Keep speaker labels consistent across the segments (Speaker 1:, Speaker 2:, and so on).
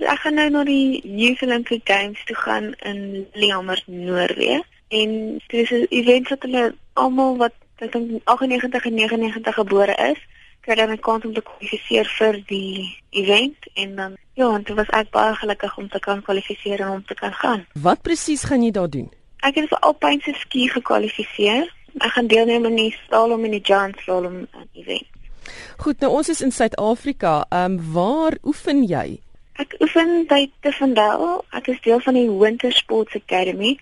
Speaker 1: Ek gaan nou na die Youth Olympic Games toe gaan in Lillehammer, Noorwe. En dis 'n event wat hulle almal wat ek dink 98 en 99 gebore is, kry dan 'n kans om te kwalifiseer vir die event en dan ja, en dit was ek baie gelukkig om te kan kwalifiseer en om te kan gaan.
Speaker 2: Wat presies gaan jy daar doen?
Speaker 1: Ek het vir alpynse ski gekwalifiseer. Ek gaan deelneem aan die slalom en die giant slalom event.
Speaker 2: Goed, nou ons is in Suid-Afrika. Ehm um, waar oefen jy?
Speaker 1: Ek oefen by Tefendal. Ek is deel van die Winter Sports Academy.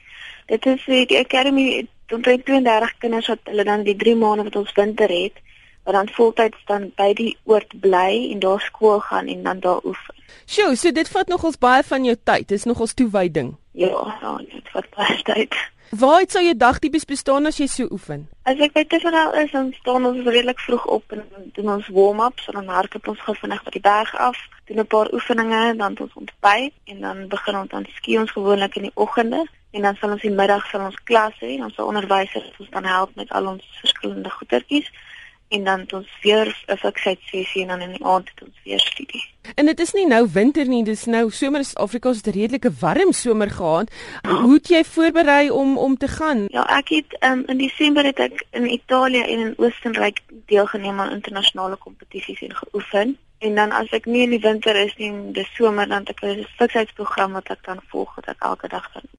Speaker 1: Dit is die academy omtrent 32 kinders wat hulle dan die 3 maande wat ons winter het, wat dan voltyds dan by die oord bly en daar skool gaan en dan daar oefen.
Speaker 2: Sjoe, so dit vat nogals baie van jou tyd. Dis nogals toewyding.
Speaker 1: Ja, ja, dit vat baie tyd.
Speaker 2: Waar het sou jou dag tipies bestaan as jy so oefen?
Speaker 1: As ek by Tefendal is, dan staan ons redelik vroeg op en doen ons warm-ups, so dan hardloop ons gou vinnig by die berg af, doen 'n paar oefeninge, dan ons ontbyt en dan begin ons dan ski ons gewoonlik in die oggende en dan sal ons die middag sal ons klas hê en ons onderwysers ons dan help met al ons verskillende goedertjies en dan het ons weer 'n fiksheidssessie en dan in die aand het ons weer studie.
Speaker 2: En dit is nie nou winter nie, dis nou somer in Afrika is 'n redelike warm somer gehad. Hoe het jy voorberei om om te gaan?
Speaker 1: Ja, ek het um, in Desember het ek in Italië en in Oostenryk deelgeneem aan internasionale kompetisies en geoefen. En dan as ek nie in die winter is nie, dis somer dan het ek 'n fiksheidprogram wat ek dan volg wat ek elke dag dan